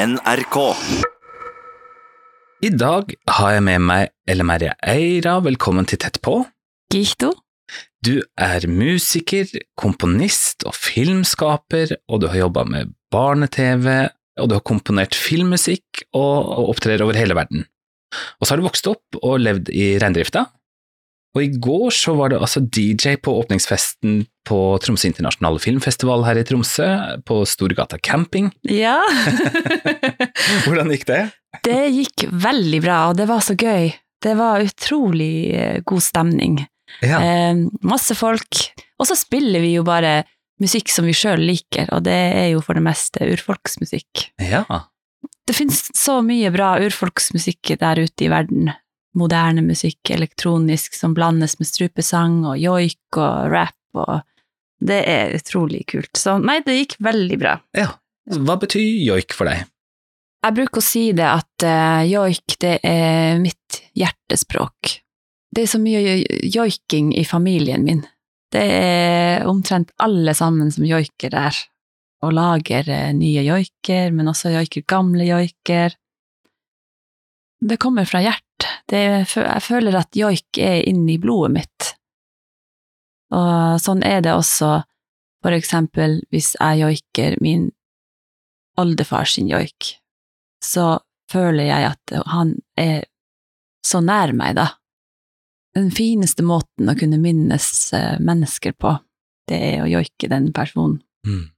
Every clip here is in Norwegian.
NRK. I dag har jeg med meg Elle Merje Eira, velkommen til Tett på. Gihto? Du er musiker, komponist og filmskaper, og du har jobba med barne-TV, og du har komponert filmmusikk og, og opptrer over hele verden. Og så har du vokst opp og levd i reindrifta. Og i går så var det altså DJ på åpningsfesten på Tromsø internasjonale filmfestival her i Tromsø, på Storgata camping. Ja. Hvordan gikk det? det gikk veldig bra, og det var så gøy. Det var utrolig eh, god stemning. Ja. Eh, masse folk. Og så spiller vi jo bare musikk som vi sjøl liker, og det er jo for det meste urfolksmusikk. ja. Det finnes så mye bra urfolksmusikk der ute i verden. Moderne musikk, elektronisk, som blandes med strupesang og joik og rap, og det er utrolig kult. Så nei, det gikk veldig bra. ja. Hva betyr joik for deg? Jeg bruker å si det at uh, joik, det er mitt hjertespråk. Det er så mye joiking i familien min. Det er omtrent alle sammen som joiker der, og lager uh, nye joiker, men også joiker gamle joiker. Det kommer fra hjertet. Det, jeg føler at joik er inni blodet mitt. Og sånn er det også for eksempel hvis jeg joiker min oldefar sin joik så føler jeg at han er så nær meg, da. Den fineste måten å kunne minnes eh, mennesker på, det er å joike den personen. Mm.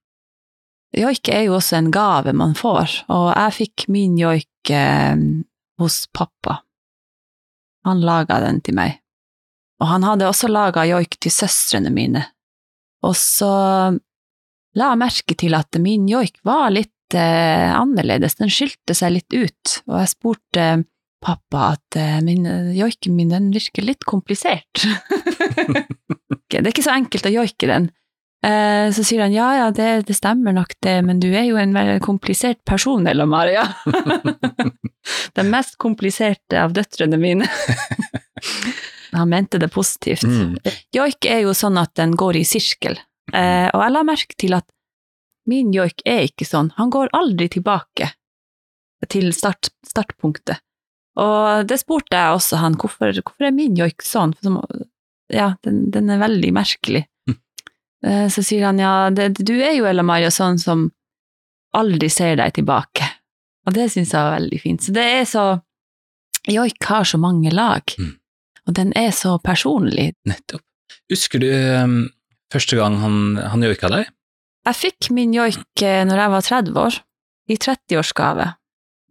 Joik er jo også en gave man får, og jeg fikk min joik eh, hos pappa. Han laga den til meg. Og han hadde også laga joik til søstrene mine. Og så la jeg merke til at min joik var litt eh, annerledes, den skilte seg litt ut, og jeg spurte pappa at eh, min, joiken min den virker litt komplisert. det er ikke så enkelt å joike den. Eh, så sier han ja, ja, det, det, stemmer nok det, men du er jo en veldig komplisert person, Ella Maria. Den mest kompliserte av døtrene mine. han mente det positivt. Mm. Joik er jo sånn at den går i sirkel, eh, og jeg la merke til at min joik er ikke sånn, han går aldri tilbake til start, startpunktet. Og det spurte jeg også han, hvorfor, hvorfor er min joik sånn? Som, ja, den, den, er veldig merkelig. Mm. Så sier han ja, det, du er jo Ella Maria sånn som aldri ser deg tilbake. Og det syns jeg var veldig fint. Så det er så Joik har så mange lag, Mm. og den er så personlig. Nettopp. Husker du um, første gang han, han joika deg? Jeg fikk min joik eh, når jeg var 30 år, i 30-årsgave.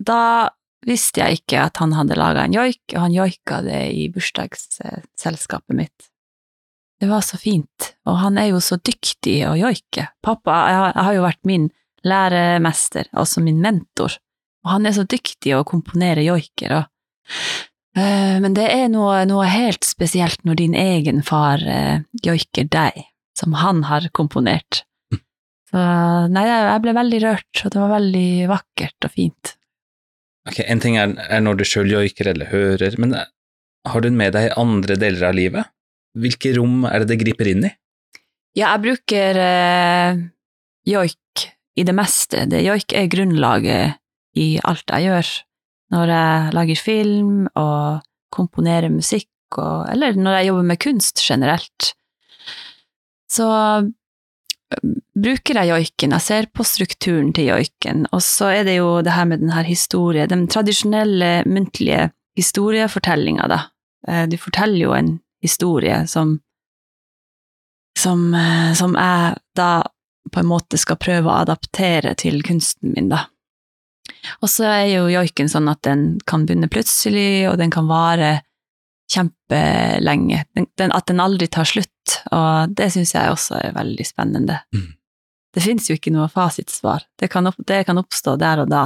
Da visste jeg ikke at han hadde laga en joik, og han joika det i bursdagsselskapet mitt. Det var så fint, og han er jo så dyktig å joike. Pappa jeg har, jeg har jo vært min læremester, altså min mentor, og han er så dyktig å komponere joiker. Eh, men det er noe, noe, helt spesielt når din egen far eh, joiker deg, som han har komponert. Så nei, jeg ble veldig rørt, og det var veldig vakkert og fint. Ok, En ting er, er når du sjøl joiker eller hører, men eh, har du den med deg i andre deler av livet? Hvilke rom er det det griper inn i? Ja, jeg bruker eh, joik i det meste. Det, joik er grunnlaget i alt jeg gjør. Når jeg lager film og komponerer musikk, og, eller når jeg jobber med kunst generelt. Så bruker jeg joiken, jeg ser på strukturen til joiken, og så er det jo det her med den her historien, den tradisjonelle muntlige historiefortellinga, da. Du forteller jo en historie som som, som jeg da på en måte skal prøve å adaptere til kunsten min, da. Og så er jo joiken sånn at den kan begynne plutselig, og den kan vare kjempelenge. Den, den, at den aldri tar slutt, og det syns jeg også er veldig spennende. Mm. Det fins jo ikke noe fasitsvar. Det kan, opp, det kan, oppstå der og da.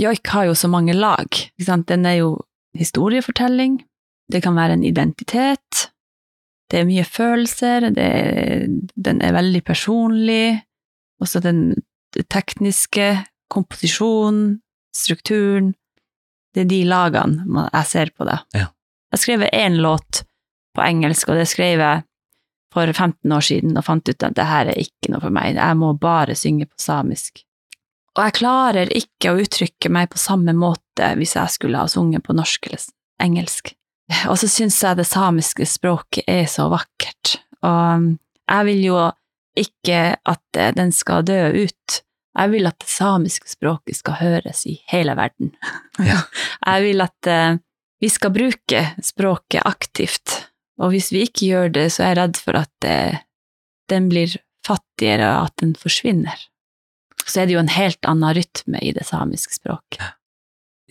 Joik har jo så mange lag. Den er jo historiefortelling, det kan være en identitet, det er mye følelser, er, den er veldig personlig, også den tekniske, komposisjonen, strukturen, det er de lagene jeg ser på det. Ja. Jeg skrev én låt på engelsk, og det skrev jeg for 15 år siden, og fant ut at det her er ikke noe for meg, jeg må bare synge på samisk. Og jeg klarer ikke å uttrykke meg på samme måte hvis jeg skulle ha sunget på norsk eller engelsk. Og så syns jeg det samiske språket er så vakkert, og jeg vil jo ikke at eh, den skal dø ut. Jeg vil at det samiske språket skal høres i hele verden. Ja. Jeg vil at eh, vi skal bruke språket aktivt, og hvis vi ikke gjør det, så er jeg redd for at eh, den blir fattigere, og at den forsvinner. Så er det jo en helt annen rytme i det samiske språket.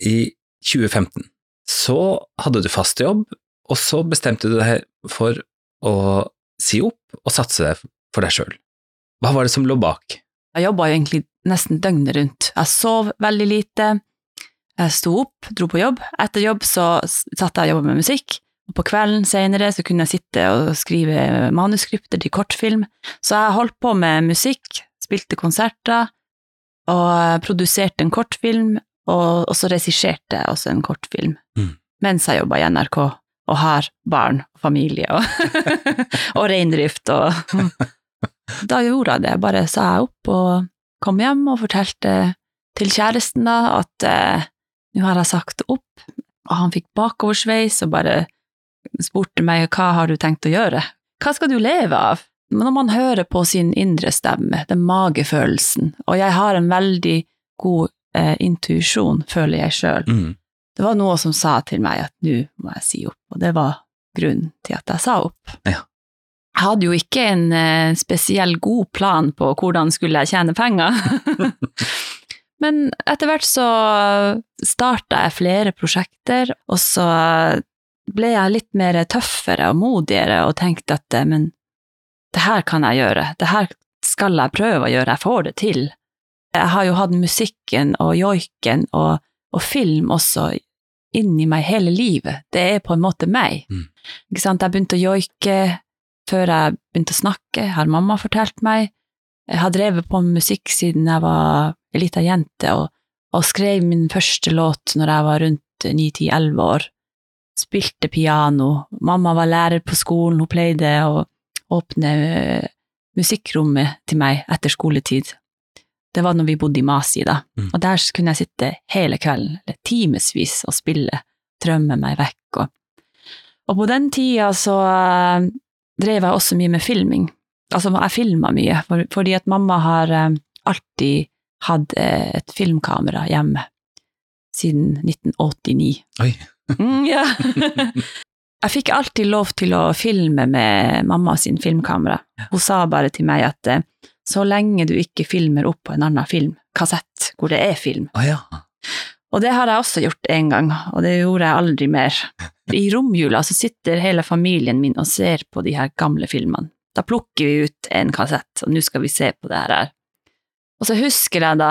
I 2015 så hadde du fast jobb, og så bestemte du deg for å si opp og satse for deg sjøl. Hva var det som lå bak? Jeg jobba jo egentlig nesten døgnet rundt. Jeg sov veldig lite. Jeg sto opp, dro på jobb. Etter jobb så satt jeg og jobba med musikk. Og på kvelden senere så kunne jeg sitte og skrive manuskripter til kortfilm. Så jeg holdt på med musikk, spilte konserter, og produserte en kortfilm, og, og så regisserte jeg også en kortfilm. Mm. Mens jeg jobba i NRK og har barn og familie og, og reindrift og Da gjorde jeg det. Bare sa jeg opp og kom hjem og fortalte til kjæresten da at eh, nå har jeg sagt opp, og han fikk bakoversveis og bare spurte meg hva har du tenkt å gjøre? Hva skal du leve av? Når man hører på sin indre stemme, den magefølelsen, og jeg har en veldig god eh, intuisjon, føler jeg sjøl, Mm. det var noe som sa til meg at nå må jeg si opp, og det var grunnen til at jeg sa opp. Ja. Jeg hadde jo ikke en eh, spesiell god plan på hvordan skulle jeg tjene penger. Men etter hvert så starta jeg flere prosjekter, og så ble jeg litt mer tøffere og modigere og tenkte at eh, men det her kan jeg gjøre, det her skal jeg prøve å gjøre, jeg får det til. Jeg har jo hatt musikken og joiken og, og film også inni meg hele livet. Det er på en måte meg. Mm. Ikke sant? Jeg begynte å joike før jeg begynte å snakke, har mamma fortalt meg. Jeg har drevet på med musikk siden jeg var ei lita jente, og, og skrev min første låt når jeg var rundt ni-ti-elleve år. Spilte piano. Mamma var lærer på skolen, hun pleide å åpne eh, musikkrommet til meg etter skoletid. Det var når vi bodde i Masi, da. Mm. Og der kunne jeg sitte hele kvelden, eller timevis, og spille, drømme meg vekk. Og, og på den tida så drev jeg også mye med filming. Altså, jeg filma mye, for, fordi at mamma har eh, alltid hatt eh, et filmkamera hjemme siden 1989. Oi. Mm, ja. jeg fikk alltid lov til å filme med mamma sin filmkamera. Hun sa bare til meg at eh, så lenge du ikke filmer opp på en annen film, kassett, hvor det er film. Oh, ja. Og det har jeg også gjort en gang, og det gjorde jeg aldri mer. I romjula så sitter hele familien min og ser på de her gamle filmene. Da plukker vi ut en kassett, og nå skal vi se på det her. Og så husker jeg da,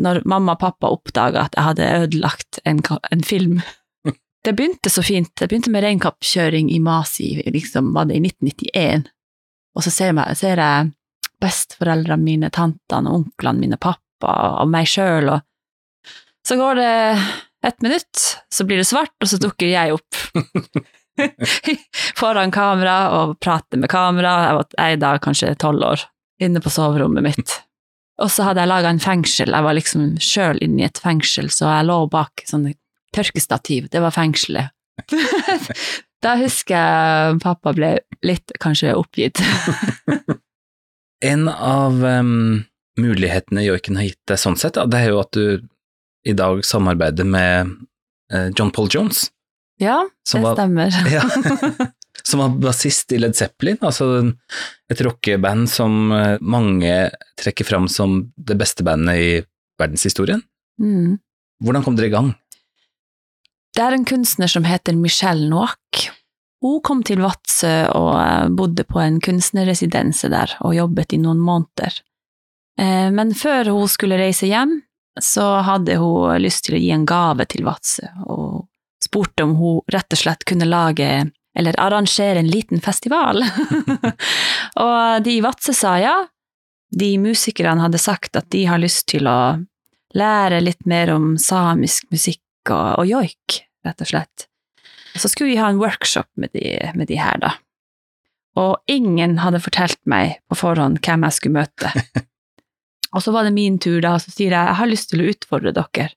når mamma og pappa oppdaga at jeg hadde ødelagt en, en film. Det begynte så fint. Det begynte med reinkappkjøring i Masi, liksom, var det i 1991. Og så ser jeg, ser jeg besteforeldrene mine, tantene, onklene mine, pappa og meg sjøl, og så går det ett minutt, så blir det svart, og så dukker jeg opp foran kamera og prater med kamera. Jeg var jeg da kanskje tolv år, inne på soverommet mitt. Og så hadde jeg laga en fengsel, jeg var liksom sjøl inne i et fengsel, så jeg lå bak sånne tørkestativ, det var fengselet. da husker jeg pappa ble litt kanskje oppgitt. En av um, mulighetene joiken har gitt deg sånn sett, det er jo at du i dag samarbeider med eh, John Paul Jones, ja, det var, stemmer. ja, som var bassist i Led Zeppelin, altså et rockeband som eh, mange trekker fram som det beste bandet i verdenshistorien. Mm. Hvordan kom dere i gang? Det er en kunstner som heter Michelle Noack. Hun kom til Vadsø og eh, bodde på en kunstnerresidense der og jobbet i noen måneder. Men før hun skulle reise hjem, så hadde hun lyst til å gi en gave til Vadsø, og spurte om hun rett og slett kunne lage eller arrangere en liten festival. og de i Vadsø sa ja. De musikerne hadde sagt at de har lyst til å lære litt mer om samisk musikk og, og joik, rett og slett. Så skulle vi ha en workshop med de, med de her, da. Og ingen hadde fortalt meg på forhånd hvem jeg skulle møte. Og så var det min tur, da, og så sier jeg jeg har lyst til å utfordre dere.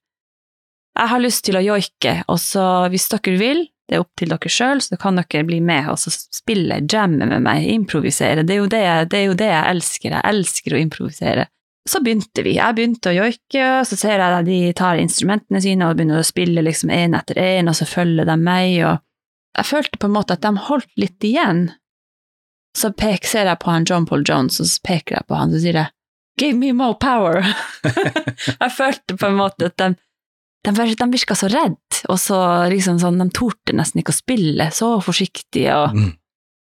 Jeg har lyst til å joike, og så hvis dere vil, det er opp til dere sjøl, så kan dere bli med og spille, jamme med meg, improvisere. Det er, det, det er jo det jeg elsker, jeg elsker å improvisere. Så begynte vi. Jeg begynte å joike, så ser jeg at de tar instrumentene sine og begynner å spille liksom én etter én, og så følger de meg, og jeg følte på en måte at de holdt litt igjen. Så pek, ser jeg på han John Paul Jones, og så peker jeg på han, så sier jeg Give me more power! jeg følte på en måte at de, de, de virka så redde, og så liksom sånn, de torde nesten ikke å spille, så forsiktig, og Mm.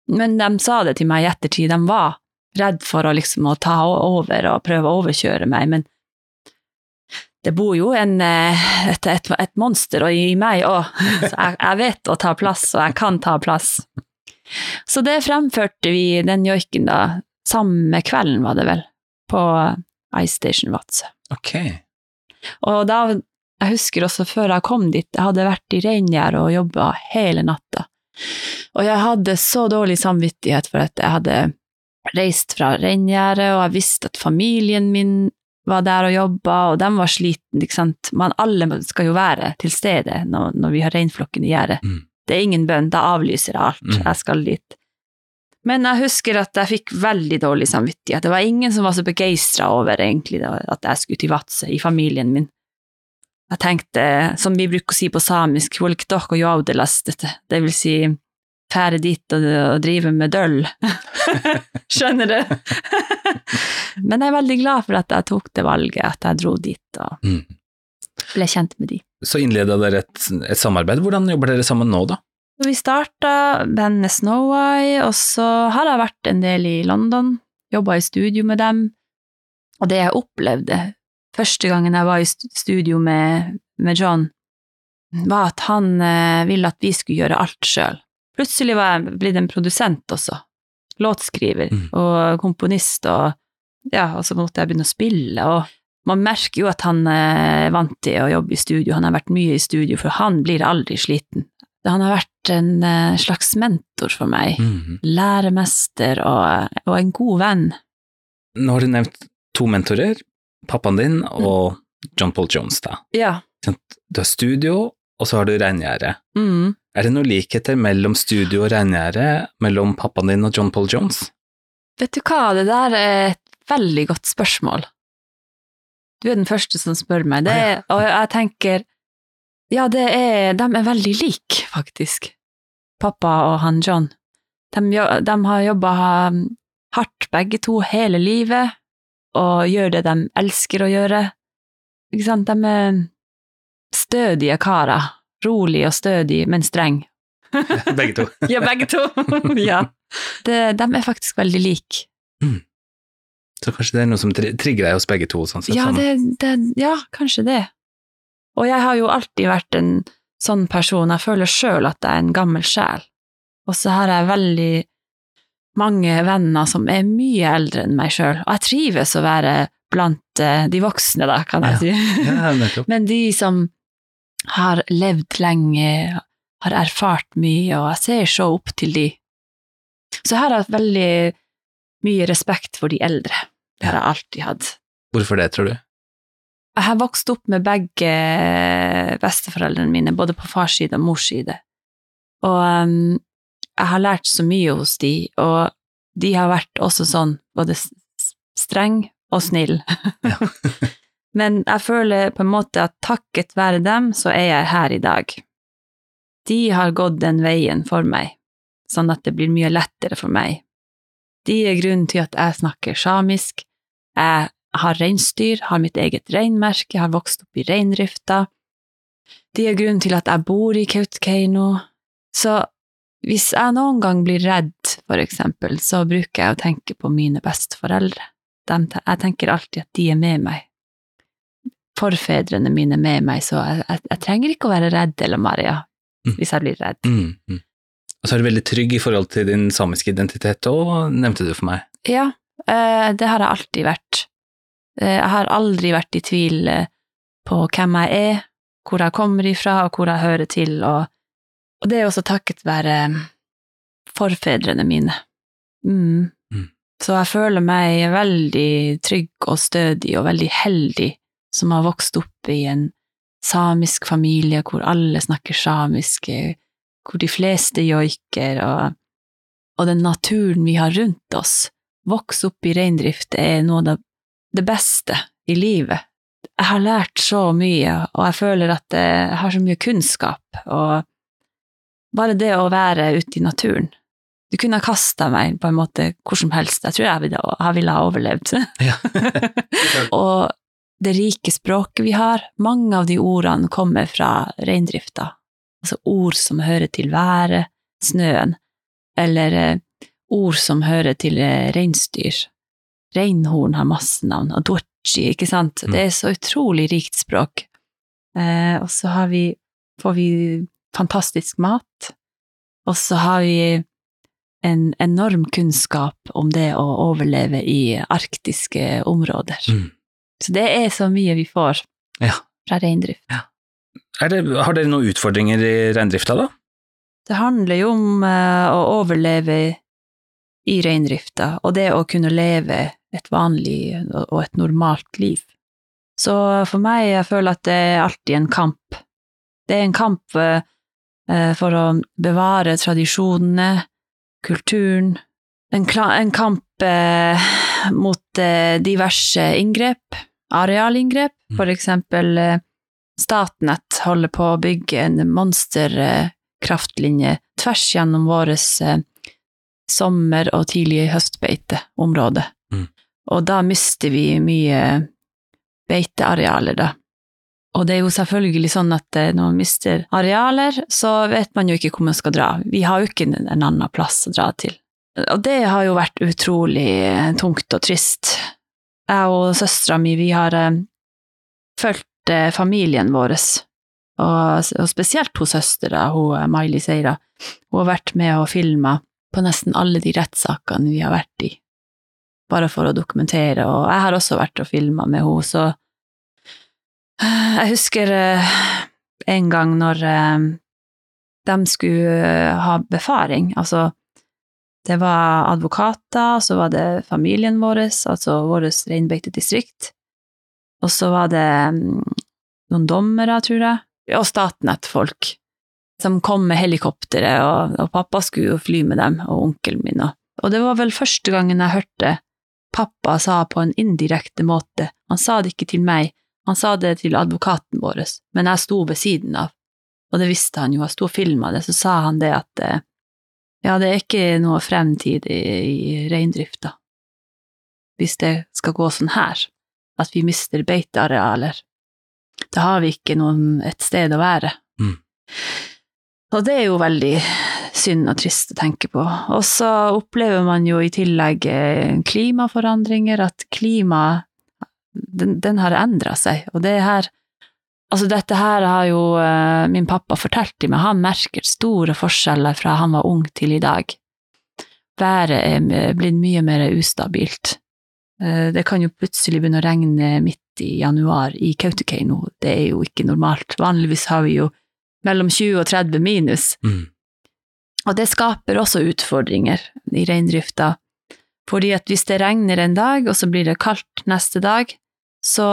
Men de sa det til meg i ettertid, de var redd for å liksom å ta over og prøve å overkjøre meg, men det bor jo en, eh, et, et, et monster i meg òg, så jeg, jeg vet å ta plass, og jeg kan ta plass. Så det fremførte vi, den joiken, da, samme kvelden, var det vel, på Ice Station Vadsø. Ok. Og da, jeg husker også før jeg kom dit, jeg hadde vært i reingjerdet og jobba hele natta. Og jeg hadde så dårlig samvittighet for at jeg hadde reist fra reingjerdet, og jeg visste at familien min var der og jobba, og de var sliten, ikke sant. Men alle skal jo være til stede når, når vi har reinflokken i gjerdet. Mm. Det er ingen bønn, da avlyser jeg alt. Mm. Jeg skal dit. Men jeg husker at jeg fikk veldig dårlig samvittighet. Det var ingen som var så begeistra over egentlig at jeg skulle til Vadsø i familien min. Jeg tenkte, som vi bruker å si på samisk, det vil si fære dit og, og drive med døll. Skjønner du? Men jeg er veldig glad for at jeg tok det valget, at jeg dro dit og Mm. ble kjent med de. Så innleda dere et, et samarbeid. Hvordan jobber dere sammen nå, da? Vi starta bandet Snow Eye, og så har jeg vært en del i London, jobba i studio med dem, og det jeg opplevde første gangen jeg var i studio med, med John, var at han eh, ville at vi skulle gjøre alt sjøl. Plutselig var jeg blitt en produsent også, låtskriver Mm. og komponist, og ja, og så måtte jeg begynne å spille, og man merker jo at han eh, er vant til å jobbe i studio, han har vært mye i studio, for han blir aldri sliten. Han har vært en eh, slags mentor for meg, Mm. læremester og, og en god venn. Nå har du nevnt to mentorer, pappaen din og John Paul Jones, da. Ja. Du har studio, og så har du reingjerdet. Mm. Er det noen likheter mellom studio og reingjerdet, mellom pappaen din og John Paul Jones? Vet du hva, det der er et veldig godt spørsmål. Du er den første som spør meg det, og jeg tenker ja, det er, de er veldig like, faktisk, pappa og han John. De, de har jobba hardt begge to hele livet, og gjør det de elsker å gjøre. Ikke sant, de er stødige karer. Rolig og stødig, men streng. Begge to. Ja, begge to. ja. Det, de er faktisk veldig like. Så kanskje det er noe som trigger deg hos begge to? Sånn sett, Ja, sånn. det, det, ja, kanskje det. Og jeg har jo alltid vært en sånn person, jeg føler sjøl at jeg er en gammel sjel. Og så har jeg veldig mange venner som er mye eldre enn meg sjøl, og jeg trives å være blant eh, de voksne, da, kan jeg si. Ja, nettopp. Men de som har levd lenge, har erfart mye, og jeg ser så opp til de. Så jeg har hatt veldig mye respekt for de eldre. Det har jeg alltid hatt. Hvorfor det, tror du? Jeg har vokst opp med begge besteforeldrene mine, både på fars side og mors side. Og um, jeg har lært så mye hos de, og de har vært også sånn både streng og snill. Ja. Men jeg føler på en måte at takket være dem, så er jeg her i dag. De har gått den veien for meg, sånn at det blir mye lettere for meg. De er grunnen til at jeg snakker samisk. Jeg har reinsdyr, har mitt eget reinmerke, har vokst opp i reindrifta. De er grunnen til at jeg bor i Kautokeino. Så hvis jeg noen gang blir redd, for eksempel, så bruker jeg å tenke på mine besteforeldre. Jeg tenker alltid at de er med meg. Forfedrene mine er med meg, så jeg, jeg, jeg trenger ikke å være redd eller Maria Mm. hvis jeg blir redd. Mm. Mm. Og så er du veldig trygg i forhold til din samiske identitet òg, nevnte du for meg. Ja, eh, det har jeg alltid vært. Eh, Jeg har aldri vært i tvil eh, på hvem jeg er, hvor jeg kommer ifra, og hvor jeg hører til, og, og det er også takket være forfedrene mine. Mm. Mm. Så jeg føler meg veldig trygg og stødig og veldig heldig som har vokst opp i en samisk familie hvor alle snakker samisk, hvor de fleste joiker, og, og den naturen vi har rundt oss. Vokse opp i reindrift er noe av det beste i livet. Jeg har lært så mye, og jeg føler at jeg har så mye kunnskap, og bare det å være ute i naturen Du kunne ha kasta meg på en måte hvor som helst, jeg tror jeg ville, jeg ville ha overlevd. Ja. og det rike språket vi har, mange av de ordene kommer fra reindrifta, altså ord som hører til været, snøen, eller eh, ord som hører til eh, reinsdyr. Reinhorn har masse navn, og dorchi, ikke sant, Mm. det er så utrolig rikt språk. Eh, og så har vi, får vi fantastisk mat, og så har vi en enorm kunnskap om det å overleve i arktiske områder. Mm. Så det er så mye vi får Ja. fra reindrift. Er det, har dere noen utfordringer i reindrifta, da? Det handler jo om uh, å overleve i reindrifta, og det å kunne leve et vanlig og et normalt liv. Så for meg, jeg føler at det er alltid en kamp. Det er en kamp eh, for å bevare tradisjonene, kulturen, en, en kamp eh, mot eh, diverse inngrep, arealinngrep, Mm. for eksempel Statnett holder på å bygge en monsterkraftlinje tvers gjennom vårt sommer- og tidlig høstbeiteområde. Mm. Og da mister vi mye beitearealer, da. Og det er jo selvfølgelig sånn at eh, når man mister arealer, så vet man jo ikke hvor man skal dra. Vi har jo ikke en, en annen plass å dra til. Og det har jo vært utrolig eh, tungt og trist. Jeg og søstera mi, vi har eh, fulgt familien vår, og, og spesielt hun søstera, hun Miley Seira. Hun har vært med og filma på nesten alle de rettssakene vi har vært i, bare for å dokumentere, og jeg har også vært og filma med henne, så eh, jeg husker eh, en gang når eh, de skulle ha befaring, altså det var advokater, så var det familien vår, altså vårt reinbeitedistrikt, og så var det mm, noen dommere, tror jeg, og Statnett-folk, som kom med helikopteret, og, og pappa skulle jo fly med dem, og onkelen min. Og, og det var vel første gangen jeg hørte pappa sa på en indirekte måte, han sa det ikke til meg, han sa det til advokaten vår, men jeg sto ved siden av, og det visste han jo, jeg sto og filma det, så sa han det at eh, ja, det er ikke noe fremtid i, i reindrifta, hvis det skal gå sånn her, at vi mister beitearealer. Da har vi ikke noen, et sted å være. Mm. Og det er jo veldig synd og trist å tenke på. Og så opplever man jo i tillegg eh, klimaforandringer, at klima den, den har endra seg, og det her Altså, dette her har jo eh, min pappa fortalt til meg, han merker store forskjeller fra han var ung til i dag. Været er blitt mye mer ustabilt. Eh, det kan jo plutselig begynne å regne midt i januar i Kautokeino, det er jo ikke normalt. Vanligvis har vi jo mellom 20 og 30 minus. Mm. Og det skaper også utfordringer i reindrifta, fordi at hvis det regner en dag, og så blir det kaldt neste dag, så,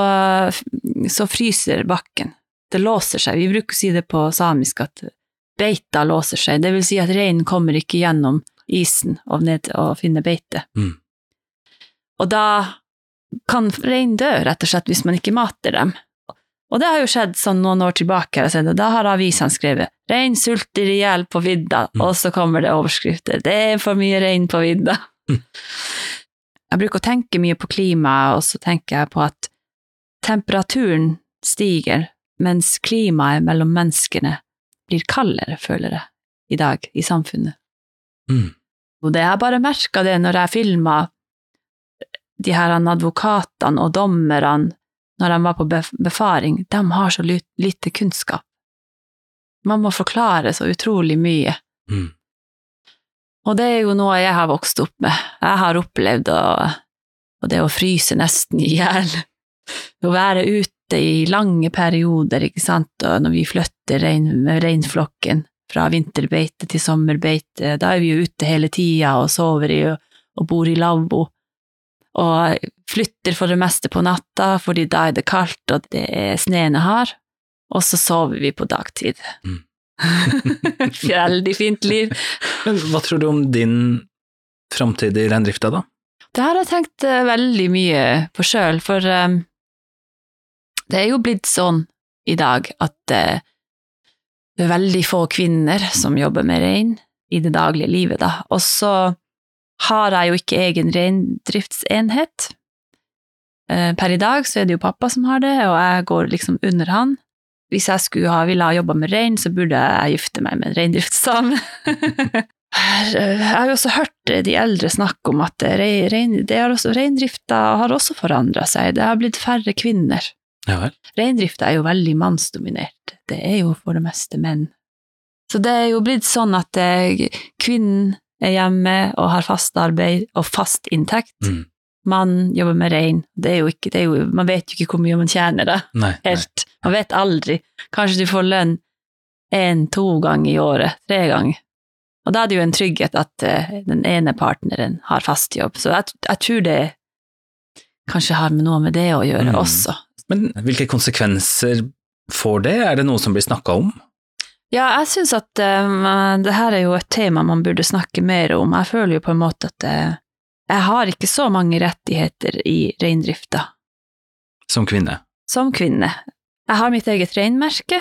så fryser bakken. Det låser seg. Vi bruker å si det på samisk at beita låser seg, det vil si at reinen kommer ikke gjennom isen og ned og finner beite. Mm. Og da kan reinen dø, rett og slett, hvis man ikke mater dem. Og det har jo skjedd sånn noen år tilbake, da har avisene skrevet 'Rein sulter i hjel på vidda', Mm. og så kommer det overskrifter 'Det er for mye rein på vidda'. Mm. Jeg bruker å tenke mye på klimaet, og så tenker jeg på at temperaturen stiger, mens klimaet mellom menneskene blir kaldere, føler jeg, i dag, i samfunnet. Mm. Og det jeg bare merka det når jeg filma de her advokatene og dommerne når de var på befaring, de har så lite kunnskap. Man må forklare så utrolig mye. Mm. Og det er jo noe jeg har vokst opp med. Jeg har opplevd å, og det å fryse nesten i hjel. Å være ute i lange perioder, ikke sant, og når vi flytter rein, med reinflokken fra vinterbeite til sommerbeite, da er vi jo ute hele tida og sover i og, bor i lavvo. og flytter for det meste på natta, fordi da er det kaldt og det er sneen er hard, og så sover vi på dagtid. Mm. Veldig fint liv. Men hva tror du om din framtid i reindrifta, da? Det har jeg tenkt eh, veldig mye på sjøl, for um, det er jo blitt sånn i dag at uh, det er veldig få kvinner som jobber med rein i det daglige livet, da. Og så har jeg jo ikke egen reindriftsenhet. Eh, Per i dag så er det jo pappa som har det, og jeg går liksom under han. Hvis jeg skulle ha ville ha jobba med rein, så burde jeg gifte meg med en reindriftssame. Jeg har jo også hørt de eldre snakke om at reindrifta har også forandra seg. Det har blitt færre kvinner. Ja. Reindrifta er jo veldig mannsdominert. Det er jo for det meste menn. Så det er jo blitt sånn at eh, kvinnen er hjemme og har fast arbeid og fast inntekt. Mm. Mannen jobber med rein. Man vet jo ikke hvor mye man tjener, da. Nei. nei. Helt. Man vet aldri. Kanskje du får lønn én-to ganger i året. Tre ganger. Og da er det jo en trygghet at uh, den ene partneren har fast jobb. Så jeg, jeg tror det kanskje har noe med det å gjøre Mm. også. Men hvilke konsekvenser får det? Er det noe som blir snakka om? Ja, jeg syns at eh, det her er jo et tema man burde snakke mer om. Jeg føler jo på en måte at eh, jeg har ikke så mange rettigheter i reindrifta Som kvinne? som kvinne. Jeg har mitt eget reinmerke,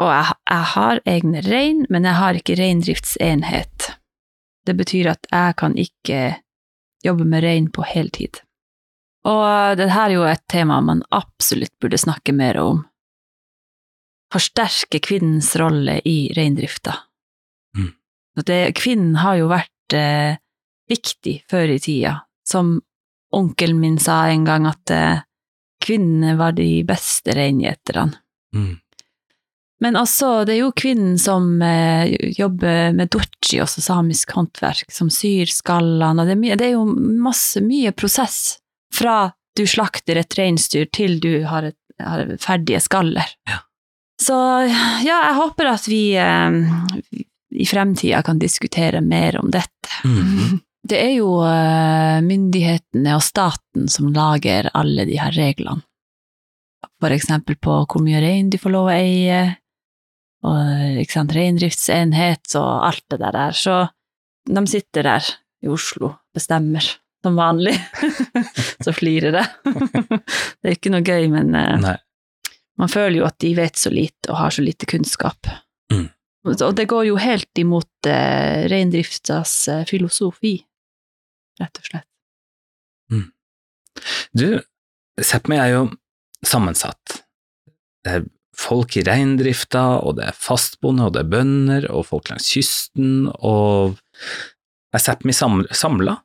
og jeg, jeg har egne rein, men jeg har ikke reindriftsenhet. Det betyr at jeg kan ikke jobbe med rein på heltid. Og det her er jo et tema man absolutt burde snakke mer om. Forsterke kvinnens rolle i reindrifta. Mm. Det, kvinnen har jo vært eh, viktig før i tida. Som onkelen min sa en gang, at eh, kvinnene var de beste reingjeterne. Mm. Men også, det er jo kvinnen som eh, jobber med dochi, også samisk håndverk, som syr skallene, og det er, mye, det er jo masse, mye prosess fra du slakter et reinsdyr til du har, et, har ferdige skaller. Ja. Så ja, jeg håper at vi eh, i fremtida kan diskutere mer om dette. Mhm. Det er jo eh, myndighetene og staten som lager alle de her reglene. For eksempel på hvor mye rein du får lov å eie, og ikke sant, reindriftsenhet og alt det der der. Så de sitter der i Oslo, bestemmer, som vanlig. så flirer jeg. det er ikke noe gøy, men eh, Nei. man føler jo at de vet så lite og har så lite kunnskap. Mm. Og det går jo helt imot eh, reindriftas eh, filosofi, rett og slett. Du, Sápmi er jo sammensatt. Det er folk i reindrifta, og det er fastboende, og det er bønder, og folk langs kysten, og er Sápmi samla?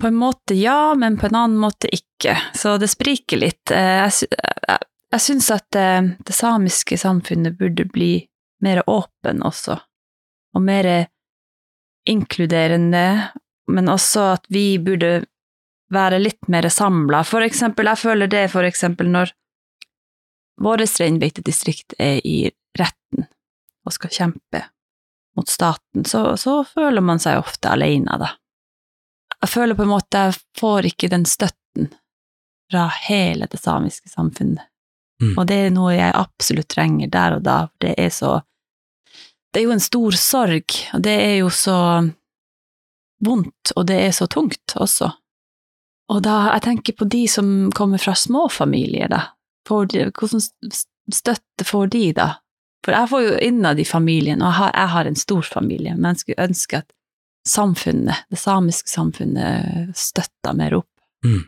På en måte ja, men på en annen måte ikke. Så det spriker litt. Eh, Jeg, jeg, jeg syns at eh, det samiske samfunnet burde bli mer åpen også, og mer inkluderende, men også at vi burde være litt mer samla. For eksempel, jeg føler det for eksempel når vårt reinbeitedistrikt er i retten og skal kjempe mot staten, så, så føler man seg ofte alene, da jeg føler på en måte jeg får ikke den støtten fra hele det samiske samfunnet. Mm. Og det er noe jeg absolutt trenger der og da. for Det er så Det er jo en stor sorg, og det er jo så vondt, og det er så tungt også. Og da jeg tenker på de som kommer fra små familier, da. De, hvordan støtte får de, da? For jeg får jo innad i familien, og jeg har, jeg har en stor familie, men jeg skulle ønske at samfunnet, det samiske samfunnet, støtta mer opp. Mm.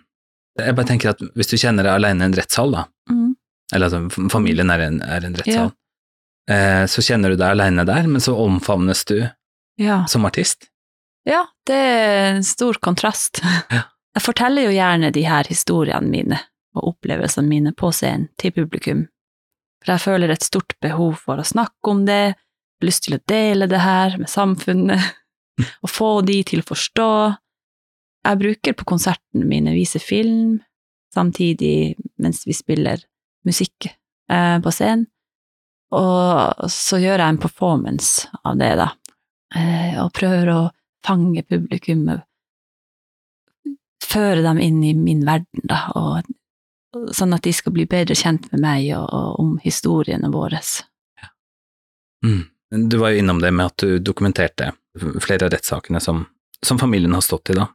Jeg bare tenker at hvis du kjenner deg alene i en rettssal, da, Mm. eller at familien er en, er en rettssal, eh, så kjenner du deg alene der, men så omfavnes du Ja. som artist. Ja, det er en stor kontrast. Ja. Jeg forteller jo gjerne de her historiene mine og opplevelsene mine på scenen til publikum, for jeg føler et stort behov for å snakke om det, lyst til å dele det her med samfunnet, og få de til å forstå. Jeg bruker på konsertene mine vise film, samtidig mens vi spiller musikk eh, på scenen, og så gjør jeg en performance av det, da, eh, og prøver å fange publikummet føre dem inn i min verden, da, og, og sånn at de skal bli bedre kjent med meg og, og om historiene våre. Mm. Du var jo innom det med at du dokumenterte flere av rettssakene som, som familien har stått i, da.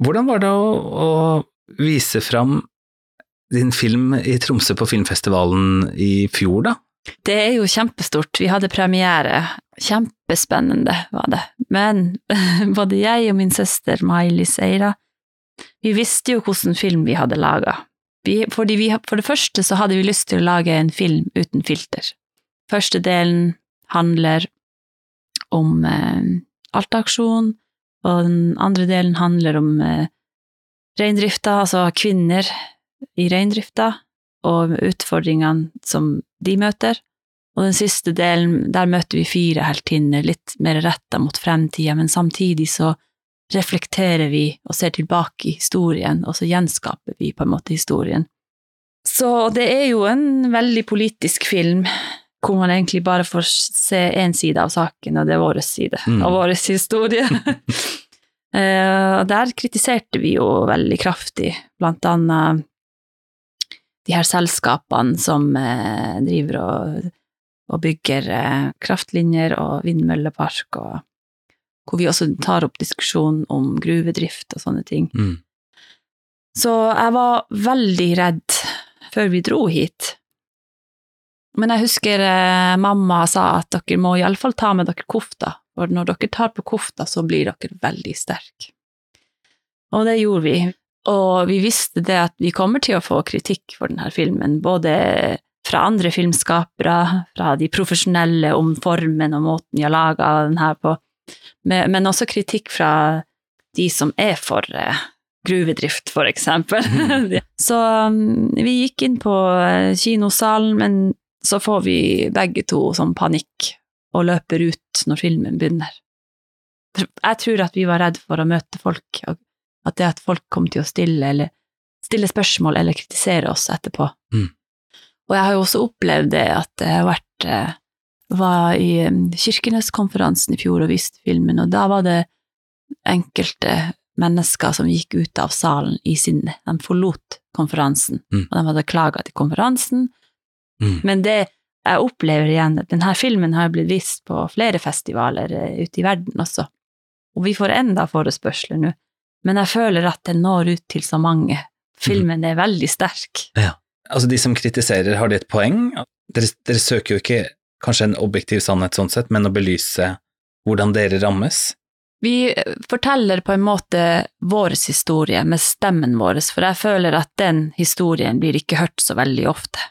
Hvordan var det å, å vise fram din film i Tromsø på filmfestivalen i fjor, da? Det er jo kjempestort. Vi hadde premiere. Kjempespennende var det. Men både jeg og min søster Miley Seira, vi visste jo hvilken film vi hadde laga. For det første så hadde vi lyst til å lage en film uten filter. Første delen handler om eh, Alta-aksjonen, og den andre delen handler om eh, reindrifta, altså kvinner i reindrifta, og utfordringene som de møter. Og den siste delen, der møter vi fire heltinner, litt mer retta mot fremtida, men samtidig så reflekterer vi og ser tilbake i historien, og så gjenskaper vi på en måte historien. Så det er jo en veldig politisk film, hvor man egentlig bare får se én side av saken, og det er vår side mm. av vår historie. uh, der kritiserte vi jo veldig kraftig, blant annet de her selskapene som uh, driver og, og bygger uh, kraftlinjer og vindmøllepark, og hvor vi også tar opp diskusjon om gruvedrift og sånne ting. Mm. Så jeg var veldig redd før vi dro hit men jeg husker eh, mamma sa at dere må iallfall ta med dere kofta, for når dere tar på kofta, så blir dere veldig sterke. Og det gjorde vi. Og vi visste det at vi kommer til å få kritikk for denne filmen, både fra andre filmskapere, fra de profesjonelle om formen og måten de har laga den her på, men også kritikk fra de som er for eh, gruvedrift, for eksempel. Mm. så um, vi gikk inn på eh, kinosalen, men så får vi begge to sånn panikk og løper ut når filmen begynner. Jeg tror at vi var redd for å møte folk, at det at folk kom til å stille, eller, stille spørsmål eller kritisere oss etterpå. Mm. Og jeg har jo også opplevd det at jeg har vært eh, var i um, Kirkeneskonferansen i fjor og viste filmen, og da var det enkelte mennesker som gikk ut av salen i sinne. De forlot konferansen, mm. og de hadde klaga til konferansen, Mm. Men det jeg opplever igjen, at denne filmen har blitt vist på flere festivaler uh, ute i verden også, og vi får enda forespørsler nå, men jeg føler at den når ut til så mange. Filmen er veldig sterk. Ja. Altså, de som kritiserer, har de et poeng? Dere, dere søker jo ikke kanskje en objektiv sannhet sånn sett, men å belyse hvordan dere rammes? Vi forteller på en måte vår historie med stemmen vår, for jeg føler at den historien blir ikke hørt så veldig ofte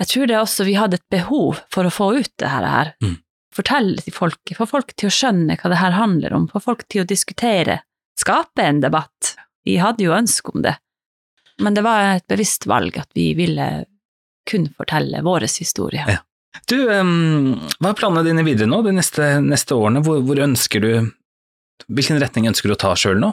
jeg tror det er også vi hadde et behov for å få ut det her. Mm. Fortelle til folket, få folk til å skjønne hva det her handler om, få folk til å diskutere, skape en debatt. Vi hadde jo ønske om det. Men det var et bevisst valg at vi ville kun fortelle vår historie. Ja. Du, hva er planene dine videre nå, de neste, neste årene? Hvor, hvor, ønsker du Hvilken retning ønsker du å ta sjøl nå?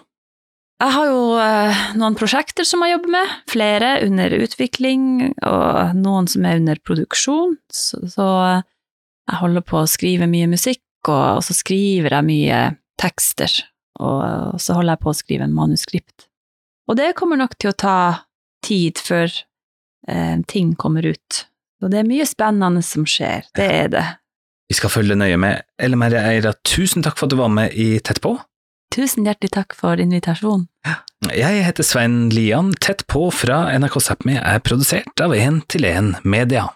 Jeg har jo eh, noen prosjekter som jeg jobber med, flere under utvikling, og noen som er under produksjon, så, så jeg holder på å skrive mye musikk, og, og så skriver jeg mye tekster, og, og, så holder jeg på å skrive en manuskript. Og det kommer nok til å ta tid før eh, ting kommer ut. Og det er mye spennende som skjer, det er det. Vi skal følge nøye med. Elle Merje Eira, tusen takk for at du var med i Tett på. Tusen hjertelig takk for invitasjonen. Jeg heter Svein Lian. Tett på fra NRK Sápmi er produsert av 1 til 1 Media.